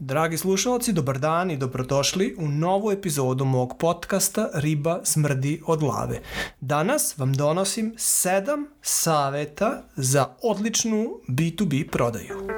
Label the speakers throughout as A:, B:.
A: Dragi slušalci, dobar dan i dobrodošli u novu epizodu mog podcasta Riba smrdi od glave. Danas vam donosim sedam saveta za odličnu B2B prodaju.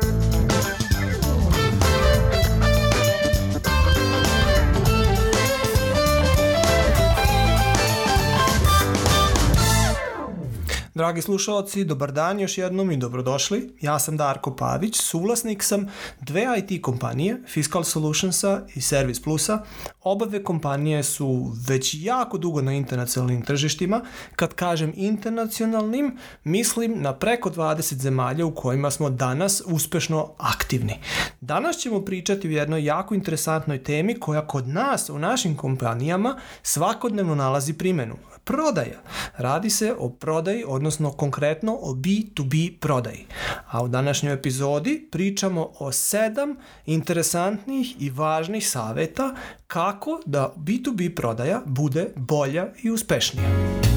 A: Dragi slušalci, dobar dan još jednom i dobrodošli. Ja sam Darko Pavić, suvlasnik sam dve IT kompanije, Fiscal Solutionsa i Service Plusa. Obave kompanije su već jako dugo na internacionalnim tržištima. Kad kažem internacionalnim, mislim na preko 20 zemalja u kojima smo danas uspešno aktivni. Danas ćemo pričati o jednoj jako interesantnoj temi koja kod nas u našim kompanijama svakodnevno nalazi primenu, prodaja. Radi se o prodaji, odnosno konkretno o B2B prodaji. A u današnjoj epizodi pričamo o sedam interesantnih i važnih saveta kako da B2B prodaja bude bolja i uspešnija.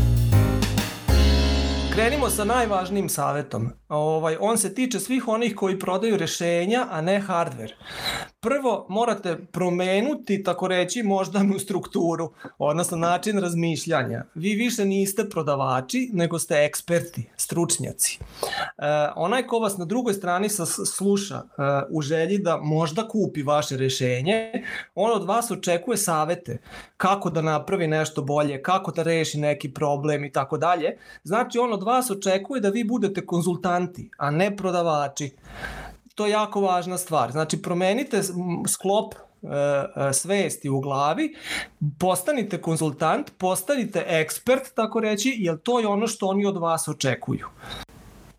A: Krenimo sa najvažnijim savetom. Ovaj, on se tiče svih onih koji prodaju rešenja, a ne hardware. Prvo, morate promenuti, tako reći, moždanu strukturu, odnosno način razmišljanja. Vi više niste prodavači, nego ste eksperti, stručnjaci. E, onaj ko vas na drugoj strani sluša e, u želji da možda kupi vaše rešenje, on od vas očekuje savete kako da napravi nešto bolje, kako da reši neki problem i tako dalje. Znači, on od vas očekuje da vi budete konzultanti, a ne prodavači to je jako važna stvar. Znači, promenite sklop e, e, svesti u glavi, postanite konzultant, postanite ekspert, tako reći, jer to je ono što oni od vas očekuju.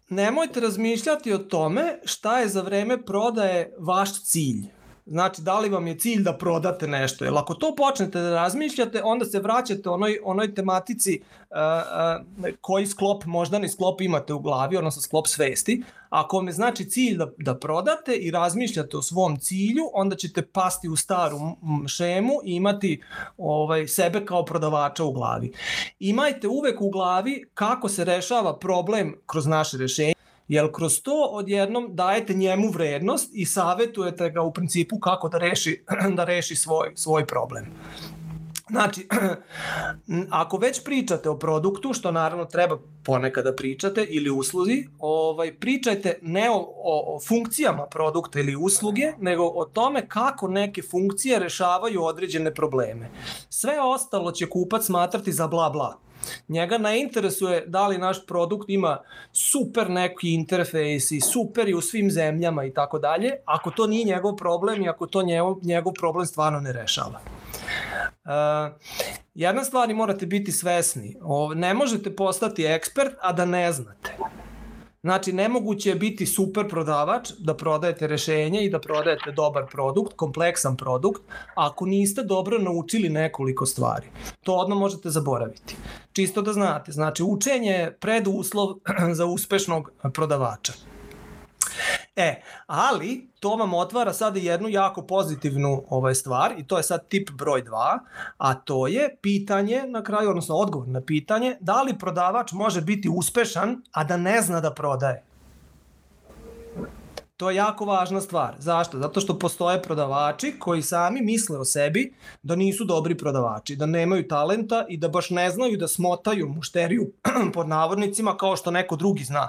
A: Nemojte razmišljati o tome šta je za vreme prodaje vaš cilj. Znači, da li vam je cilj da prodate nešto? Jer ako to počnete da razmišljate, onda se vraćate onoj, onoj tematici uh, uh, koji sklop, moždani sklop imate u glavi, odnosno sklop svesti. Ako vam je znači cilj da, da prodate i razmišljate o svom cilju, onda ćete pasti u staru šemu i imati ovaj, sebe kao prodavača u glavi. Imajte uvek u glavi kako se rešava problem kroz naše rešenje Jer kroz to odjednom dajete njemu vrednost i savetujete ga u principu kako da reši, da reši svoj, svoj problem. Znači, ako već pričate o produktu, što naravno treba ponekada da pričate, ili usluzi, ovaj, pričajte ne o, o, o funkcijama produkta ili usluge, nego o tome kako neke funkcije rešavaju određene probleme. Sve ostalo će kupac smatrati za bla bla. Njega ne interesuje da li naš produkt ima super neki interfejs i super i u svim zemljama i tako dalje, ako to nije njegov problem i ako to njegov, njegov problem stvarno ne rešava. Uh, jedna stvar morate biti svesni, o, ne možete postati ekspert, a da ne znate. Znači, nemoguće je biti super prodavač, da prodajete rešenje i da prodajete dobar produkt, kompleksan produkt, ako niste dobro naučili nekoliko stvari. To odmah možete zaboraviti. Čisto da znate, znači, učenje je preduslov za uspešnog prodavača. E, ali to vam otvara sada jednu jako pozitivnu ovaj stvar i to je sad tip broj 2, a to je pitanje na kraju, odnosno odgovor na pitanje da li prodavač može biti uspešan, a da ne zna da prodaje. To je jako važna stvar. Zašto? Zato što postoje prodavači koji sami misle o sebi da nisu dobri prodavači, da nemaju talenta i da baš ne znaju da smotaju mušteriju pod navodnicima kao što neko drugi zna.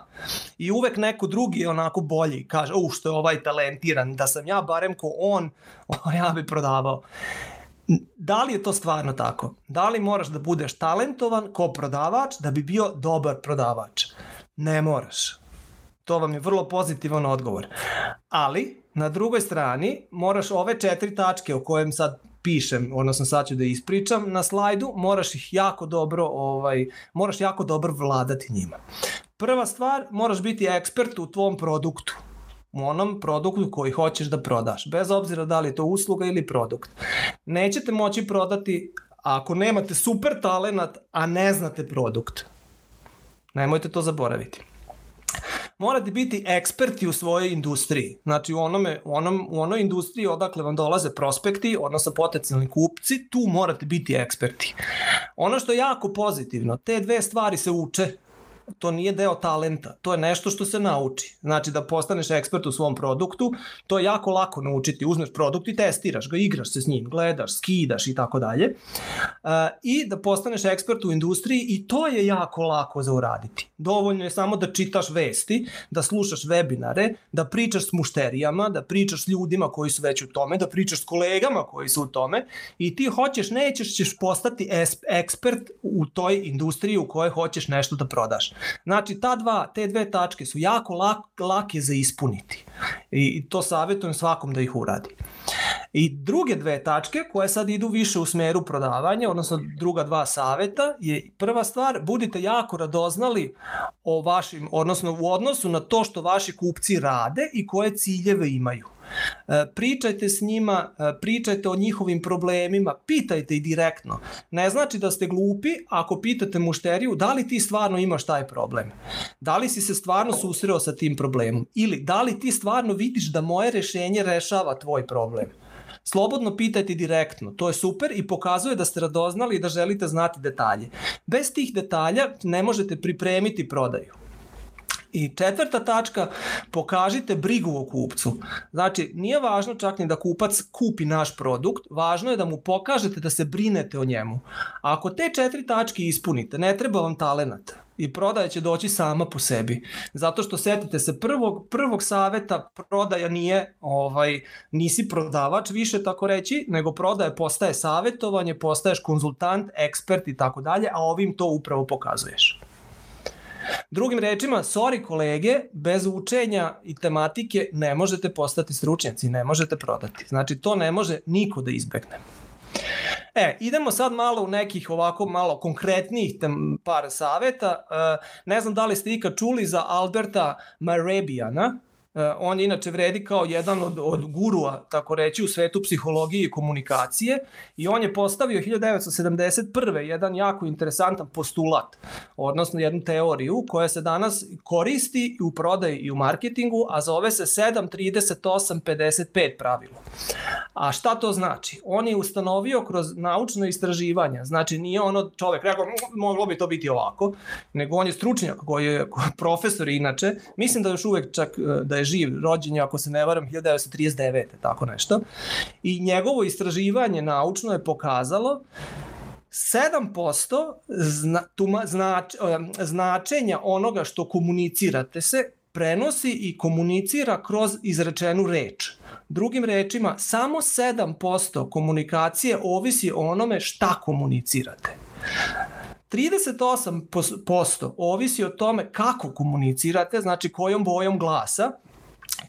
A: I uvek neko drugi je onako bolji. Kaže, u što je ovaj talentiran, da sam ja barem ko on, ja bi prodavao. Da li je to stvarno tako? Da li moraš da budeš talentovan ko prodavač da bi bio dobar prodavač? Ne moraš. To vam je vrlo pozitivan odgovor. Ali, na drugoj strani, moraš ove četiri tačke o kojem sad pišem, odnosno sad ću da ispričam na slajdu, moraš ih jako dobro, ovaj, moraš jako dobro vladati njima. Prva stvar, moraš biti ekspert u tvom produktu u onom produktu koji hoćeš da prodaš, bez obzira da li je to usluga ili produkt. Nećete moći prodati ako nemate super talenat, a ne znate produkt. Nemojte to zaboraviti morate biti eksperti u svojoj industriji. Znači u, onome, u, onom, u onoj industriji odakle vam dolaze prospekti, odnosno potencijalni kupci, tu morate biti eksperti. Ono što je jako pozitivno, te dve stvari se uče to nije deo talenta, to je nešto što se nauči. Znači da postaneš ekspert u svom produktu, to je jako lako naučiti. Uzmeš produkt i testiraš ga, igraš se s njim, gledaš, skidaš i tako dalje. E, I da postaneš ekspert u industriji i to je jako lako za uraditi. Dovoljno je samo da čitaš vesti, da slušaš webinare, da pričaš s mušterijama, da pričaš s ljudima koji su već u tome, da pričaš s kolegama koji su u tome i ti hoćeš, nećeš, ćeš postati ekspert u toj industriji u kojoj hoćeš nešto da prodaš. Znači, ta dva, te dve tačke su jako lak, lake za ispuniti. I to savjetujem svakom da ih uradi. I druge dve tačke koje sad idu više u smeru prodavanja, odnosno druga dva saveta, je prva stvar, budite jako radoznali o vašim, odnosno u odnosu na to što vaši kupci rade i koje ciljeve imaju. E, pričajte s njima, e, pričajte o njihovim problemima, pitajte ih direktno. Ne znači da ste glupi ako pitate mušteriju da li ti stvarno imaš taj problem. Da li si se stvarno susreo sa tim problemom ili da li ti stvarno vidiš da moje rešenje rešava tvoj problem. Slobodno pitajte direktno, to je super i pokazuje da ste radoznali i da želite znati detalje. Bez tih detalja ne možete pripremiti prodaju. I četvrta tačka, pokažite brigu o kupcu. Znači, nije važno čak ni da kupac kupi naš produkt, važno je da mu pokažete da se brinete o njemu. A ako te četiri tačke ispunite, ne treba vam talenat i prodaja će doći sama po sebi. Zato što setite se prvog prvog saveta prodaja nije ovaj nisi prodavač više tako reći, nego prodaja postaje savetovanje, postaješ konzultant, ekspert i tako dalje, a ovim to upravo pokazuješ. Drugim rečima, sorry kolege, bez učenja i tematike ne možete postati stručnjaci, ne možete prodati. Znači, to ne može niko da izbegne. E, idemo sad malo u nekih ovako malo konkretnijih tem, par saveta. E, ne znam da li ste ikad čuli za Alberta Marebijana, Eh, on inače vredi kao jedan od, od gurua, tako reći, u svetu psihologije i komunikacije i on je postavio 1971. jedan jako interesantan postulat, odnosno jednu teoriju koja se danas koristi u prodaji i u marketingu, a zove se 73855 pravilo. A šta to znači? On je ustanovio kroz naučno istraživanje, znači nije ono čovek rekao moglo bi to biti ovako, nego on je stručnjak koji je profesor inače, mislim da još uvek čak eh, da je živ, rođen je, ako se ne varam, 1939. tako nešto. I njegovo istraživanje naučno je pokazalo 7% zna, tuma, znač, značenja onoga što komunicirate se prenosi i komunicira kroz izrečenu reč. Drugim rečima, samo 7% komunikacije ovisi o onome šta komunicirate. 38% ovisi o tome kako komunicirate, znači kojom bojom glasa,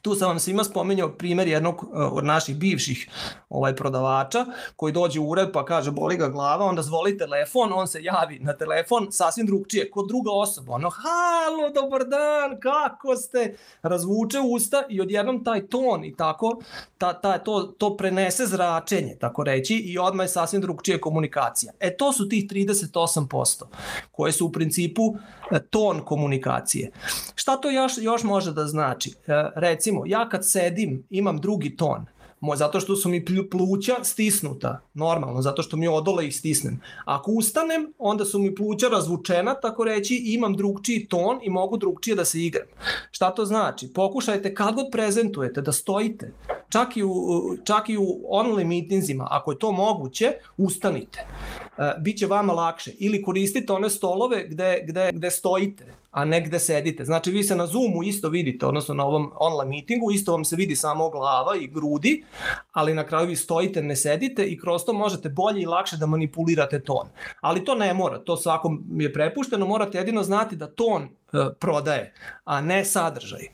A: Tu sam vam svima spominjao primer jednog e, od naših bivših ovaj prodavača koji dođe u ured pa kaže boli ga glava, onda zvoli telefon, on se javi na telefon sasvim drugčije, kod druga osoba. Ono, halo, dobar dan, kako ste? Razvuče usta i odjednom taj ton i tako, ta, ta, to, to prenese zračenje, tako reći, i odmah je sasvim drugčije komunikacija. E, to su tih 38% koje su u principu e, ton komunikacije. Šta to još, još može da znači? E, recimo, ja kad sedim imam drugi ton, zato što su mi pluća stisnuta, normalno, zato što mi odole ih stisnem. Ako ustanem, onda su mi pluća razvučena, tako reći, imam drugčiji ton i mogu drugčije da se igram. Šta to znači? Pokušajte kad god prezentujete da stojite, čak i u, čak i u online meetingsima, ako je to moguće, ustanite. E, biće vama lakše. Ili koristite one stolove gde, gde, gde stojite, a ne gde sedite. Znači vi se na Zoomu isto vidite, odnosno na ovom online meetingu, isto vam se vidi samo glava i grudi, ali na kraju vi stojite, ne sedite i kroz to možete bolje i lakše da manipulirate ton. Ali to ne mora, to svakom je prepušteno, morate jedino znati da ton e, prodaje, a ne sadržaj.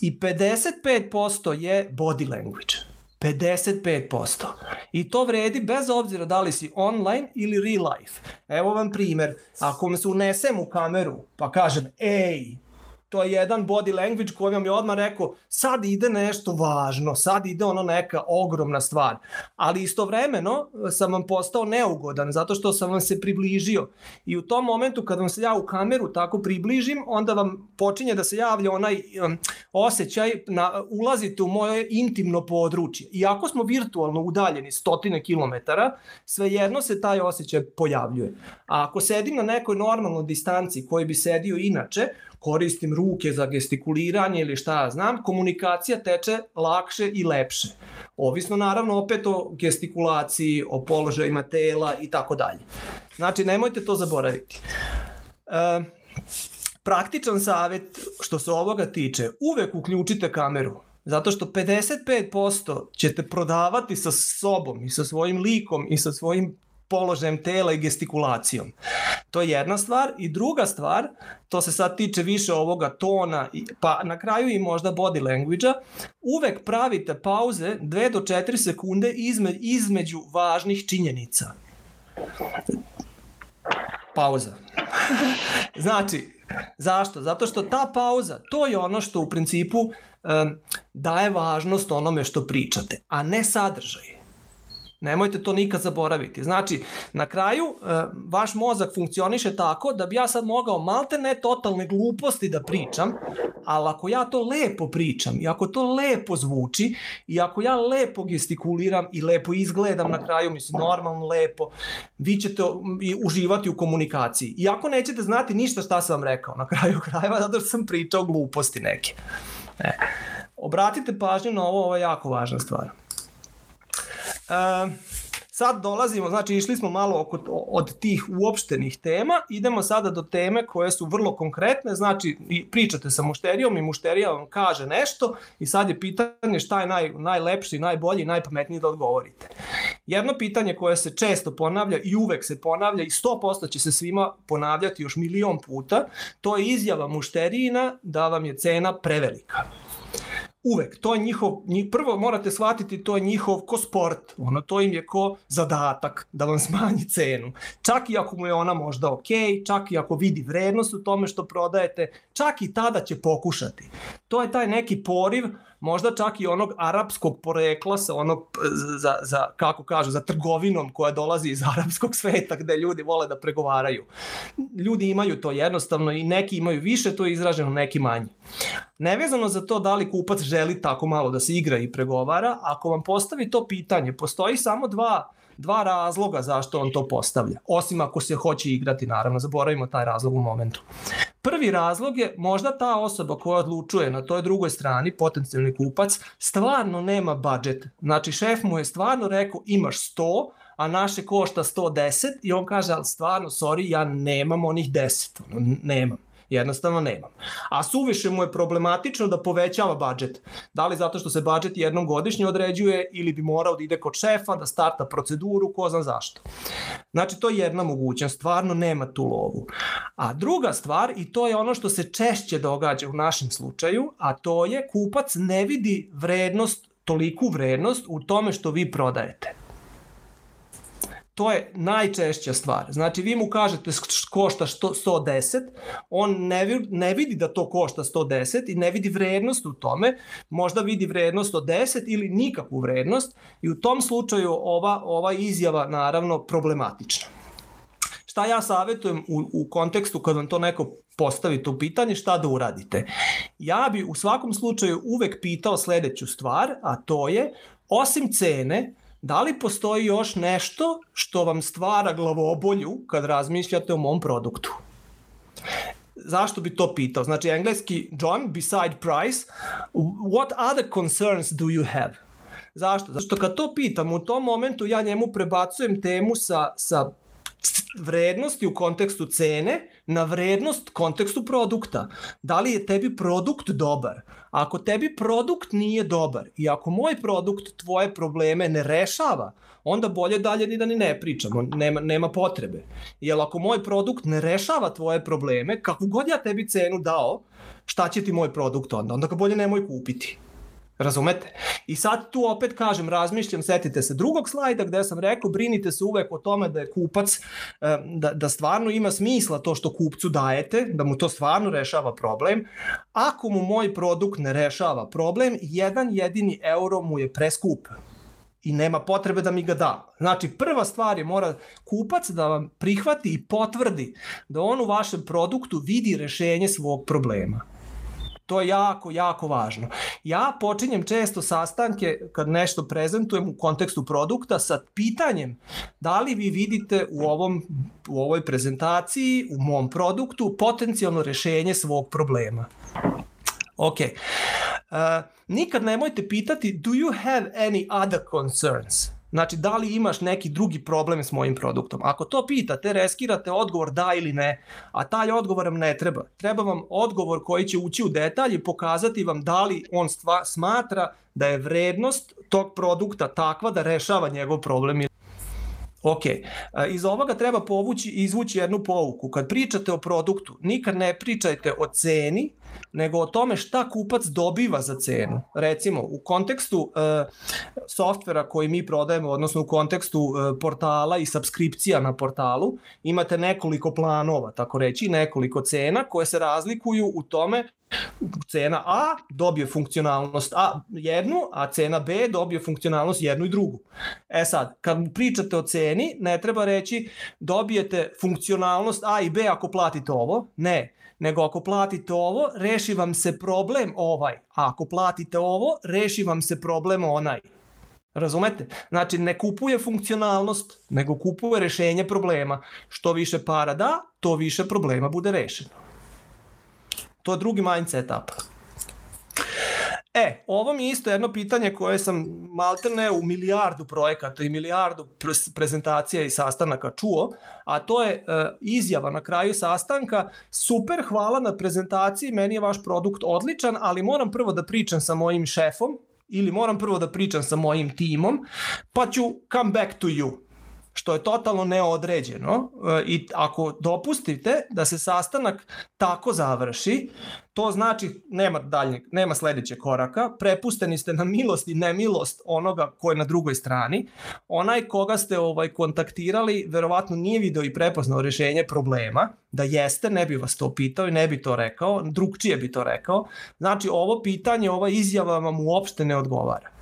A: I 55% je body language. 55%. I to vredi bez obzira da li si online ili real life. Evo vam primer. Ako me se unesem u kameru pa kažem ej, to je jedan body language koji vam je odmah rekao sad ide nešto važno, sad ide ono neka ogromna stvar. Ali istovremeno sam vam postao neugodan zato što sam vam se približio. I u tom momentu kad vam se ja u kameru tako približim, onda vam počinje da se javlja onaj um, osjećaj, na, ulazite u moje intimno područje. Iako smo virtualno udaljeni stotine kilometara, svejedno se taj osjećaj pojavljuje. A ako sedim na nekoj normalnoj distanci koji bi sedio inače, koristim ruke za gestikuliranje ili šta znam, komunikacija teče lakše i lepše. Ovisno naravno opet o gestikulaciji, o položajima tela i tako dalje. Znači, nemojte to zaboraviti. E, praktičan savet što se ovoga tiče, uvek uključite kameru. Zato što 55% ćete prodavati sa sobom i sa svojim likom i sa svojim položajem tela i gestikulacijom. To je jedna stvar. I druga stvar, to se sad tiče više ovoga tona, pa na kraju i možda body language-a, uvek pravite pauze 2 do 4 sekunde izme, između važnih činjenica. Pauza. znači, zašto? Zato što ta pauza, to je ono što u principu um, daje važnost onome što pričate, a ne sadržaj. Nemojte to nikad zaboraviti. Znači, na kraju, e, vaš mozak funkcioniše tako da bi ja sad mogao malte ne totalne gluposti da pričam, ali ako ja to lepo pričam i ako to lepo zvuči i ako ja lepo gestikuliram i lepo izgledam na kraju, mislim, normalno lepo, vi ćete uživati u komunikaciji. Iako nećete znati ništa šta sam vam rekao na kraju krajeva, zato što sam pričao gluposti neke. E. Obratite pažnju na ovo, ovo je jako važna stvar. E, sad dolazimo, znači išli smo malo oko, od tih uopštenih tema, idemo sada do teme koje su vrlo konkretne, znači pričate sa mušterijom i mušterija vam kaže nešto i sad je pitanje šta je naj, najlepši, najbolji, najpametniji da odgovorite. Jedno pitanje koje se često ponavlja i uvek se ponavlja i 100% će se svima ponavljati još milion puta, to je izjava mušterijina da vam je cena prevelika uvek, to je njihov, njih, prvo morate shvatiti, to je njihov ko sport, ono, to im je ko zadatak da vam smanji cenu. Čak i ako mu je ona možda ok, čak i ako vidi vrednost u tome što prodajete, čak i tada će pokušati. To je taj neki poriv možda čak i onog arapskog porekla sa onog, za, za, kako kažu, za trgovinom koja dolazi iz arapskog sveta gde ljudi vole da pregovaraju. Ljudi imaju to jednostavno i neki imaju više, to je izraženo, neki manje. Nevezano za to da li kupac želi tako malo da se igra i pregovara, ako vam postavi to pitanje, postoji samo dva dva razloga zašto on to postavlja. Osim ako se hoće igrati, naravno, zaboravimo taj razlog u momentu. Prvi razlog je možda ta osoba koja odlučuje na toj drugoj strani, potencijalni kupac, stvarno nema budžet. Znači šef mu je stvarno rekao imaš 100, a naše košta 110 i on kaže, ali stvarno, sorry, ja nemam onih 10, nemam. Jednostavno nemam. A suviše mu je problematično da povećava budžet. Da li zato što se budžet jednom godišnje određuje ili bi morao da ide kod šefa, da starta proceduru, ko zna zašto. Znači, to je jedna mogućnost, stvarno nema tu lovu. A druga stvar, i to je ono što se češće događa u našem slučaju, a to je kupac ne vidi vrednost, toliku vrednost u tome što vi prodajete. To je najčešća stvar. Znači, vi mu kažete košta 110, on ne, ne vidi da to košta 110 i ne vidi vrednost u tome, možda vidi vrednost od 10 ili nikakvu vrednost i u tom slučaju ova, ova izjava naravno problematična. Šta ja savjetujem u, u kontekstu kad vam to neko postavi to pitanje, šta da uradite? Ja bi u svakom slučaju uvek pitao sledeću stvar, a to je, osim cene, Da li postoji još nešto što vam stvara glavobolju kad razmišljate o mom produktu? Zašto bi to pitao? Znači, engleski, John, beside price, what other concerns do you have? Zašto? Zato što kad to pitam, u tom momentu ja njemu prebacujem temu sa, sa vrednosti u kontekstu cene na vrednost kontekstu produkta. Da li je tebi produkt dobar? Ako tebi produkt nije dobar i ako moj produkt tvoje probleme ne rešava, onda bolje dalje ni da ni ne pričamo, nema, nema potrebe. Jer ako moj produkt ne rešava tvoje probleme, kakvu god ja tebi cenu dao, šta će ti moj produkt onda? Onda ga bolje nemoj kupiti. Razumete? I sad tu opet kažem, razmišljam, setite se drugog slajda gde sam rekao, brinite se uvek o tome da je kupac, da, da stvarno ima smisla to što kupcu dajete, da mu to stvarno rešava problem. Ako mu moj produkt ne rešava problem, jedan jedini euro mu je preskup i nema potrebe da mi ga da. Znači, prva stvar je mora kupac da vam prihvati i potvrdi da on u vašem produktu vidi rešenje svog problema. To je jako, jako važno. Ja počinjem često sastanke kad nešto prezentujem u kontekstu produkta sa pitanjem da li vi vidite u, ovom, u ovoj prezentaciji, u mom produktu, potencijalno rešenje svog problema. Ok. Uh, nikad nemojte pitati do you have any other concerns? Znači, da li imaš neki drugi problem s mojim produktom? Ako to pitate, reskirate odgovor da ili ne, a taj odgovor vam ne treba. Treba vam odgovor koji će ući u detalj i pokazati vam da li on stva, smatra da je vrednost tog produkta takva da rešava njegov problem Ok, iz ovoga treba povući i izvući jednu pouku. Kad pričate o produktu, nikad ne pričajte o ceni, nego o tome šta kupac dobiva za cenu. Recimo, u kontekstu uh, softvera koji mi prodajemo, odnosno u kontekstu uh, portala i subskripcija na portalu, imate nekoliko planova, tako reći, nekoliko cena koje se razlikuju u tome cena A dobije funkcionalnost A jednu, a cena B dobije funkcionalnost jednu i drugu. E sad, kad pričate o ceni, ne treba reći dobijete funkcionalnost A i B ako platite ovo. Ne, nego ako platite ovo, reši vam se problem ovaj. A ako platite ovo, reši vam se problem onaj. Razumete? Znači, ne kupuje funkcionalnost, nego kupuje rešenje problema. Što više para da, to više problema bude rešeno. To je drugi mindset etap. E, ovo mi je isto jedno pitanje koje sam maltene u milijardu projekata i milijardu prezentacija i sastanaka čuo, a to je uh, izjava na kraju sastanka, super, hvala na prezentaciji, meni je vaš produkt odličan, ali moram prvo da pričam sa mojim šefom ili moram prvo da pričam sa mojim timom, pa ću come back to you što je totalno neodređeno e, i ako dopustite da se sastanak tako završi, to znači nema daljnjeg, nema sledećeg koraka, prepusteni ste na milost i nemilost onoga ko je na drugoj strani. Onaj koga ste ovaj kontaktirali verovatno nije video i prepoznao rešenje problema, da jeste, ne bi vas to pitao i ne bi to rekao, drugčije bi to rekao. Znači ovo pitanje, ova izjava vam uopšte ne odgovara.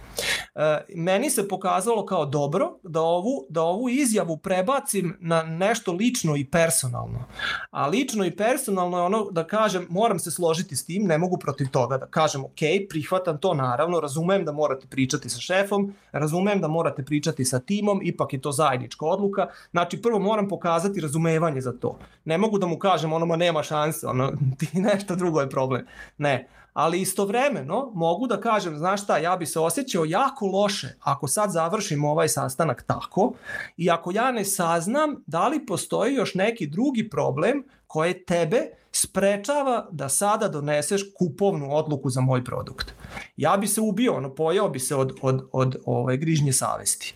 A: E, meni se pokazalo kao dobro da ovu, da ovu izjavu prebacim na nešto lično i personalno. A lično i personalno je ono da kažem, moram se složiti s tim, ne mogu protiv toga da kažem, ok, prihvatam to naravno, razumem da morate pričati sa šefom, razumem da morate pričati sa timom, ipak je to zajednička odluka. Znači, prvo moram pokazati razumevanje za to. Ne mogu da mu kažem, ono, ma nema šanse, ono, ti nešto drugo je problem. Ne, ali istovremeno mogu da kažem, znaš šta, ja bi se osjećao jako loše ako sad završim ovaj sastanak tako i ako ja ne saznam da li postoji još neki drugi problem koje tebe sprečava da sada doneseš kupovnu odluku za moj produkt. Ja bi se ubio, ono, pojao bi se od, od, od ove grižnje savesti.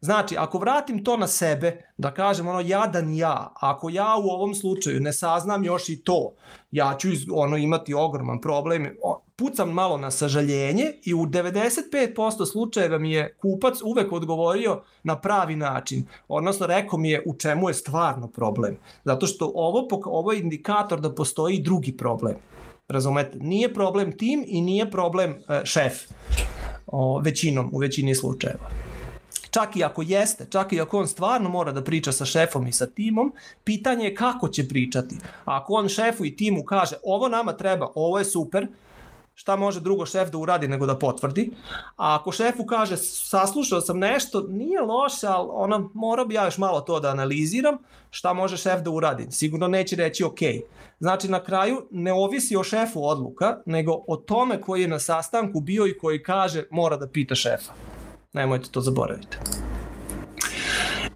A: Znači, ako vratim to na sebe, da kažem ono jadan ja, ako ja u ovom slučaju ne saznam još i to, ja ću ono imati ogroman problem, pucam malo na sažaljenje i u 95% slučajeva mi je kupac uvek odgovorio na pravi način, odnosno rekao mi je u čemu je stvarno problem, zato što ovo, ovo je indikator da postoji drugi problem. Razumete? Nije problem tim i nije problem e, šef o, većinom, u većini slučajeva. Čak i ako jeste, čak i ako on stvarno mora da priča sa šefom i sa timom, pitanje je kako će pričati. Ako on šefu i timu kaže ovo nama treba, ovo je super, šta može drugo šef da uradi nego da potvrdi. A ako šefu kaže saslušao sam nešto, nije loše, ali ono, mora bi ja još malo to da analiziram, šta može šef da uradi? Sigurno neće reći ok. Znači na kraju ne ovisi o šefu odluka, nego o tome koji je na sastanku bio i koji kaže mora da pita šefa. Nemojte to zaboraviti.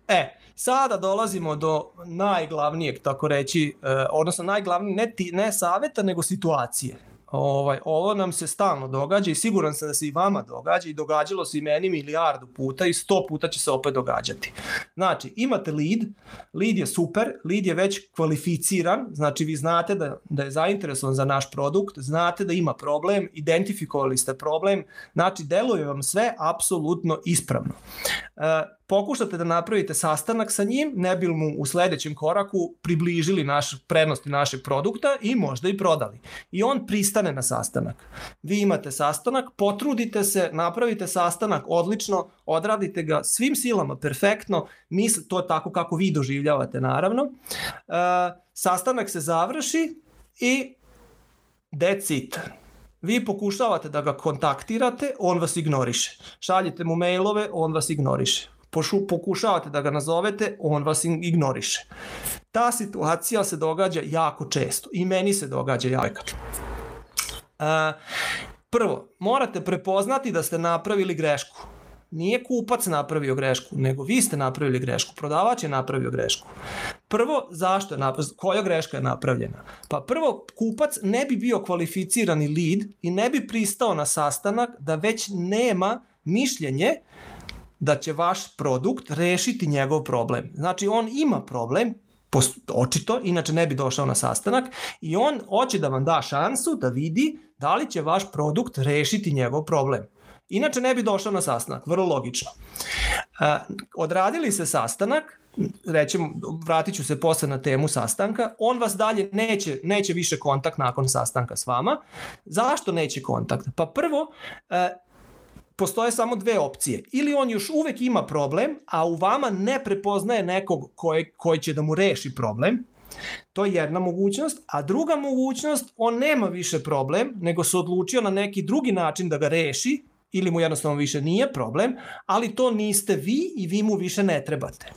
A: E, sada dolazimo do najglavnijeg, tako reći, eh, odnosno najglavnije ne, ti, ne saveta, nego situacije. Ovaj, ovo nam se stalno događa i siguran sam da se i vama događa i događalo se i meni milijardu puta i sto puta će se opet događati. Znači, imate lead, lead je super, lead je već kvalificiran, znači vi znate da, da je zainteresovan za naš produkt, znate da ima problem, identifikovali ste problem, znači deluje vam sve apsolutno ispravno. E, pokušate da napravite sastanak sa njim, ne bi mu u sledećem koraku približili naš prednosti našeg produkta i možda i prodali. I on pristane na sastanak. Vi imate sastanak, potrudite se, napravite sastanak odlično, odradite ga svim silama perfektno, misl, to je tako kako vi doživljavate naravno. E, sastanak se završi i that's it vi pokušavate da ga kontaktirate, on vas ignoriše. Šaljete mu mailove, on vas ignoriše pošu, pokušavate da ga nazovete, on vas ignoriše. Ta situacija se događa jako često i meni se događa jako. Uh, prvo, morate prepoznati da ste napravili grešku. Nije kupac napravio grešku, nego vi ste napravili grešku. Prodavač je napravio grešku. Prvo, zašto je napravljena? Koja greška je napravljena? Pa prvo, kupac ne bi bio kvalificirani lead i ne bi pristao na sastanak da već nema mišljenje da će vaš produkt rešiti njegov problem. Znači, on ima problem, očito, inače ne bi došao na sastanak i on hoće da vam da šansu da vidi da li će vaš produkt rešiti njegov problem. Inače ne bi došao na sastanak, vrlo logično. Odradili se sastanak, rećemo, vratit ću se posle na temu sastanka, on vas dalje neće, neće više kontakt nakon sastanka s vama. Zašto neće kontakt? Pa prvo, postoje samo dve opcije. Ili on još uvek ima problem, a u vama ne prepoznaje nekog koji, koji će da mu reši problem, To je jedna mogućnost, a druga mogućnost, on nema više problem, nego se odlučio na neki drugi način da ga reši, ili mu jednostavno više nije problem, ali to niste vi i vi mu više ne trebate.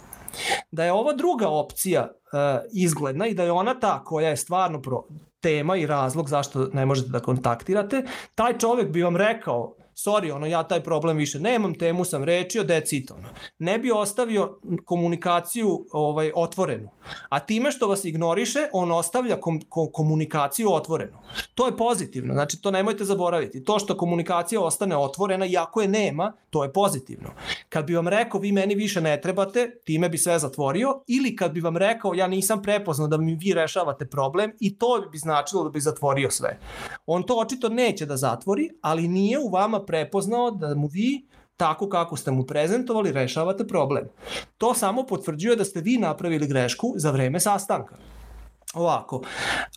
A: Da je ova druga opcija uh, izgledna i da je ona ta koja je stvarno pro tema i razlog zašto ne možete da kontaktirate, taj čovek bi vam rekao sorry, ono, ja taj problem više nemam, temu sam rečio, that's it, ono. Ne bi ostavio komunikaciju ovaj, otvorenu. A time što vas ignoriše, on ostavlja kom, kom, komunikaciju otvorenu. To je pozitivno, znači to nemojte zaboraviti. To što komunikacija ostane otvorena, iako je nema, to je pozitivno. Kad bi vam rekao, vi meni više ne trebate, time bi sve zatvorio, ili kad bi vam rekao, ja nisam prepoznao da mi vi rešavate problem, i to bi značilo da bi zatvorio sve. On to očito neće da zatvori, ali nije u vama prepoznao da mu vi tako kako ste mu prezentovali rešavate problem. To samo potvrđuje da ste vi napravili grešku za vreme sastanka. Ovako,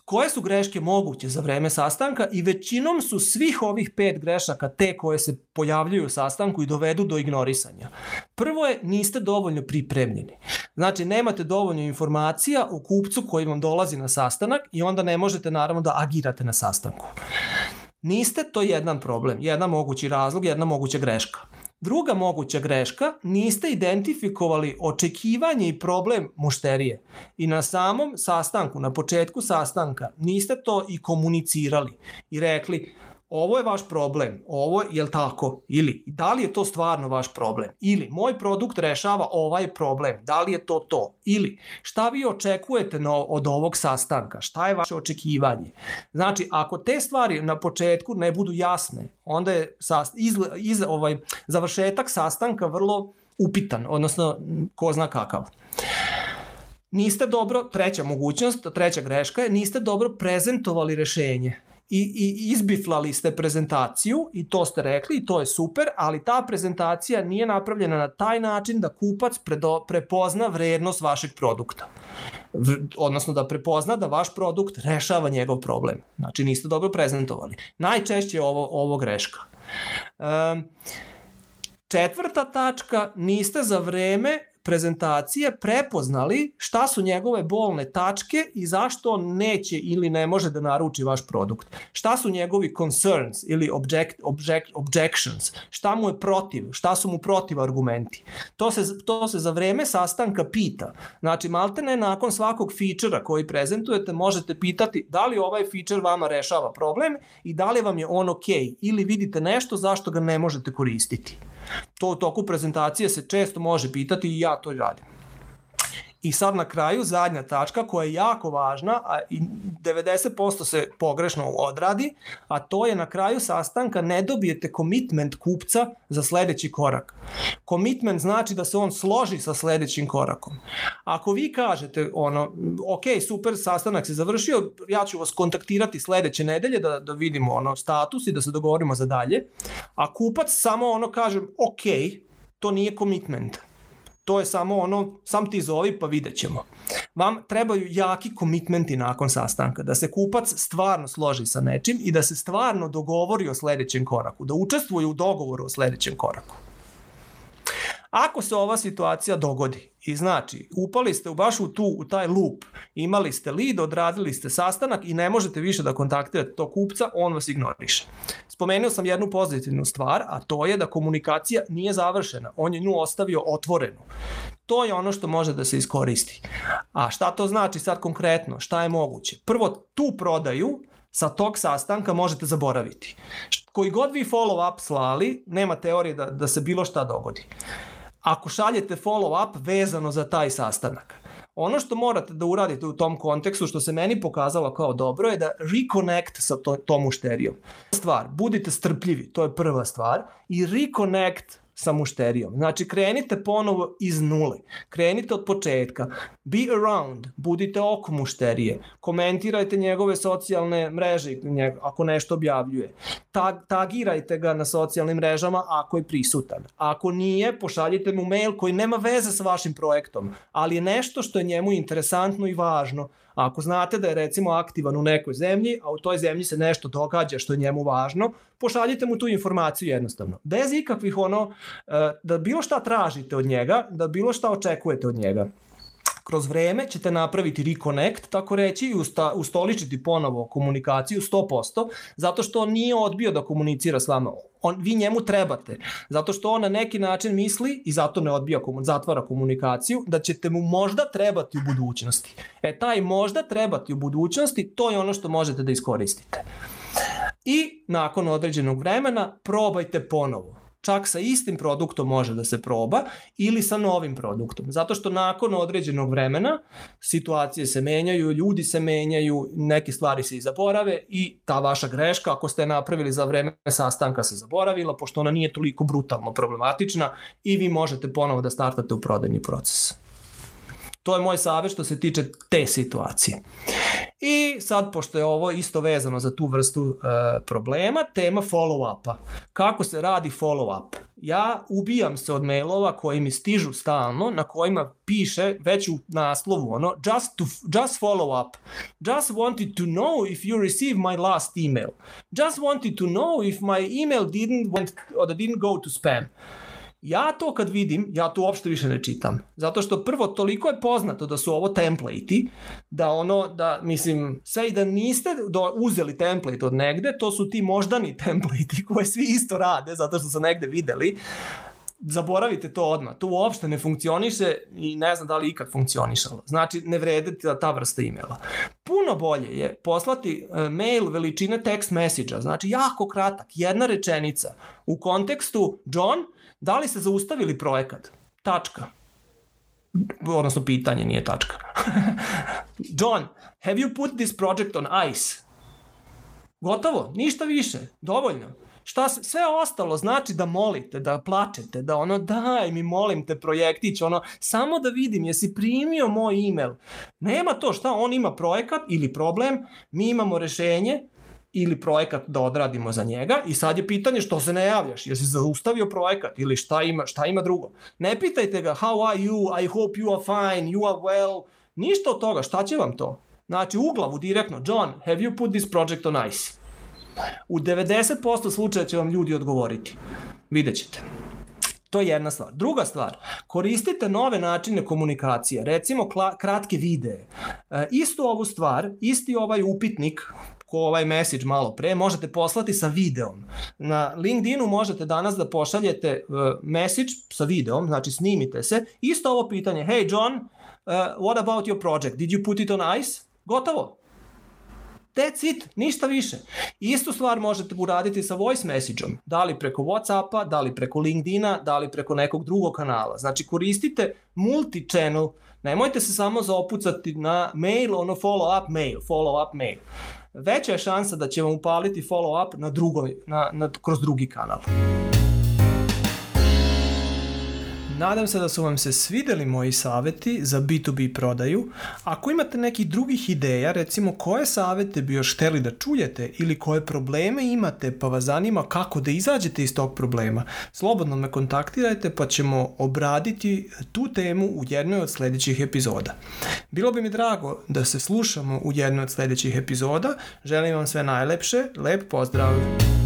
A: koje su greške moguće za vreme sastanka i većinom su svih ovih pet grešaka te koje se pojavljuju u sastanku i dovedu do ignorisanja. Prvo je, niste dovoljno pripremljeni. Znači, nemate dovoljno informacija o kupcu koji vam dolazi na sastanak i onda ne možete naravno da agirate na sastanku. Niste, to je jedan problem, jedan mogući razlog, jedna moguća greška. Druga moguća greška, niste identifikovali očekivanje i problem mušterije. I na samom sastanku, na početku sastanka, niste to i komunicirali i rekli, ovo je vaš problem, ovo je, jel tako? Ili, da li je to stvarno vaš problem? Ili, moj produkt rešava ovaj problem, da li je to to? Ili, šta vi očekujete na, od ovog sastanka? Šta je vaše očekivanje? Znači, ako te stvari na početku ne budu jasne, onda je sast, iz, iz, ovaj, završetak sastanka vrlo upitan, odnosno ko zna kakav. Niste dobro, treća mogućnost, treća greška je, niste dobro prezentovali rešenje i, i izbiflali ste prezentaciju i to ste rekli i to je super, ali ta prezentacija nije napravljena na taj način da kupac predo, prepozna vrednost vašeg produkta. V, odnosno da prepozna da vaš produkt rešava njegov problem. Znači niste dobro prezentovali. Najčešće je ovo, ovo greška. Um, četvrta tačka, niste za vreme prezentacije prepoznali šta su njegove bolne tačke i zašto on neće ili ne može da naruči vaš produkt. Šta su njegovi concerns ili object, object, objections, šta mu je protiv, šta su mu protiv argumenti. To se, to se za vreme sastanka pita. Znači, malte ne nakon svakog feature-a koji prezentujete možete pitati da li ovaj feature vama rešava problem i da li vam je on ok ili vidite nešto zašto ga ne možete koristiti. To u toku prezentacije se često može pitati i ja to radim. I sad na kraju zadnja tačka koja je jako važna, a i 90% se pogrešno odradi, a to je na kraju sastanka ne dobijete komitment kupca za sledeći korak. Komitment znači da se on složi sa sledećim korakom. Ako vi kažete ono, ok, super, sastanak se završio, ja ću vas kontaktirati sledeće nedelje da, da vidimo ono status i da se dogovorimo za dalje, a kupac samo ono kaže, ok, to nije komitment to je samo ono, sam ti zovi pa vidjet ćemo. Vam trebaju jaki komitmenti nakon sastanka, da se kupac stvarno složi sa nečim i da se stvarno dogovori o sledećem koraku, da učestvuje u dogovoru o sledećem koraku. Ako se ova situacija dogodi i znači upali ste u baš u tu u taj loop, imali ste lead, odradili ste sastanak i ne možete više da kontaktirate tog kupca, on vas ignoriše. Spomenuo sam jednu pozitivnu stvar, a to je da komunikacija nije završena. On je nju ostavio otvorenu. To je ono što može da se iskoristi. A šta to znači sad konkretno? Šta je moguće? Prvo, tu prodaju sa tog sastanka možete zaboraviti. Koji god vi follow-up slali, nema teorije da, da se bilo šta dogodi ako šaljete follow-up vezano za taj sastanak. Ono što morate da uradite u tom kontekstu, što se meni pokazalo kao dobro, je da reconnect sa to, tom mušterijom. Stvar, budite strpljivi, to je prva stvar, i reconnect sa mušterijom. Znači, krenite ponovo iz nule. Krenite od početka. Be around, budite oko mušterije. Komentirajte njegove socijalne mreže ako nešto objavljuje. Tag, tagirajte ga na socijalnim mrežama ako je prisutan. Ako nije, pošaljite mu mail koji nema veze sa vašim projektom, ali je nešto što je njemu interesantno i važno ako znate da je recimo aktivan u nekoj zemlji, a u toj zemlji se nešto događa što je njemu važno, pošaljite mu tu informaciju jednostavno. Bez ikakvih ono, e, da bilo šta tražite od njega, da bilo šta očekujete od njega kroz vreme ćete napraviti reconnect, tako reći, i usta, ustoličiti ponovo komunikaciju 100%, zato što on nije odbio da komunicira s vama. On, vi njemu trebate, zato što on na neki način misli i zato ne odbija, zatvara komunikaciju, da ćete mu možda trebati u budućnosti. E, taj možda trebati u budućnosti, to je ono što možete da iskoristite. I nakon određenog vremena probajte ponovo čak sa istim produktom može da se proba ili sa novim produktom. Zato što nakon određenog vremena situacije se menjaju, ljudi se menjaju, neke stvari se i zaborave i ta vaša greška, ako ste napravili za vreme sastanka se zaboravila, pošto ona nije toliko brutalno problematična i vi možete ponovo da startate u prodajni proces. To je moj savjet što se tiče te situacije. I sad, pošto je ovo isto vezano za tu vrstu e, problema, tema follow-upa. Kako se radi follow-up? Ja ubijam se od mailova koji mi stižu stalno, na kojima piše već u naslovu ono, just, to, just follow up. Just wanted to know if you received my last email. Just wanted to know if my email didn't went or didn't go to spam. Ja to kad vidim, ja to uopšte više ne čitam. Zato što prvo toliko je poznato da su ovo template da ono, da mislim, sve i da niste do, uzeli template od negde, to su ti moždani template koje svi isto rade zato što su negde videli zaboravite to odmah. To uopšte ne funkcioniše i ne znam da li ikad funkcionišalo. Znači, ne vrede ta, ta vrsta e-maila. Puno bolje je poslati e, mail veličine text message-a, znači jako kratak, jedna rečenica u kontekstu John, Da li ste zaustavili projekat? Tačka. Odnosno pitanje, nije tačka. John, have you put this project on ice? Gotovo, ništa više, dovoljno. Šta sve ostalo znači da molite, da plačete, da ono daj mi molim te projektić, ono samo da vidim jesi primio moj email. Nema to šta, on ima projekat ili problem, mi imamo rešenje, ili projekat da odradimo za njega i sad je pitanje što se ne javljaš, jesi zaustavio projekat ili šta ima, šta ima drugo. Ne pitajte ga how are you, I hope you are fine, you are well, ništa od toga, šta će vam to? Znači u glavu direktno, John, have you put this project on ice? U 90% slučaja će vam ljudi odgovoriti. Vidjet ćete. To je jedna stvar. Druga stvar, koristite nove načine komunikacije, recimo kratke videe. E, istu ovu stvar, isti ovaj upitnik ko ovaj message malo pre, možete poslati sa videom. Na LinkedInu možete danas da pošaljete uh, message sa videom, znači snimite se, isto ovo pitanje, hey John, uh, what about your project? Did you put it on ice? Gotovo. That's it, ništa više. Istu stvar možete uraditi sa voice message-om, da li preko Whatsappa, da li preko LinkedIna, da li preko nekog drugog kanala. Znači koristite multi-channel, nemojte se samo zaopucati na mail, ono follow-up mail, follow-up mail. Veća je šansa da će vam upaliti follow-up na drugoj, na, na, kroz drugi kanal. Nadam se da su vam se svideli moji saveti za B2B prodaju. Ako imate nekih drugih ideja, recimo koje savete bi još hteli da čujete ili koje probleme imate pa vas zanima kako da izađete iz tog problema, slobodno me kontaktirajte pa ćemo obraditi tu temu u jednoj od sledećih epizoda. Bilo bi mi drago da se slušamo u jednoj od sledećih epizoda. Želim vam sve najlepše, lep pozdrav!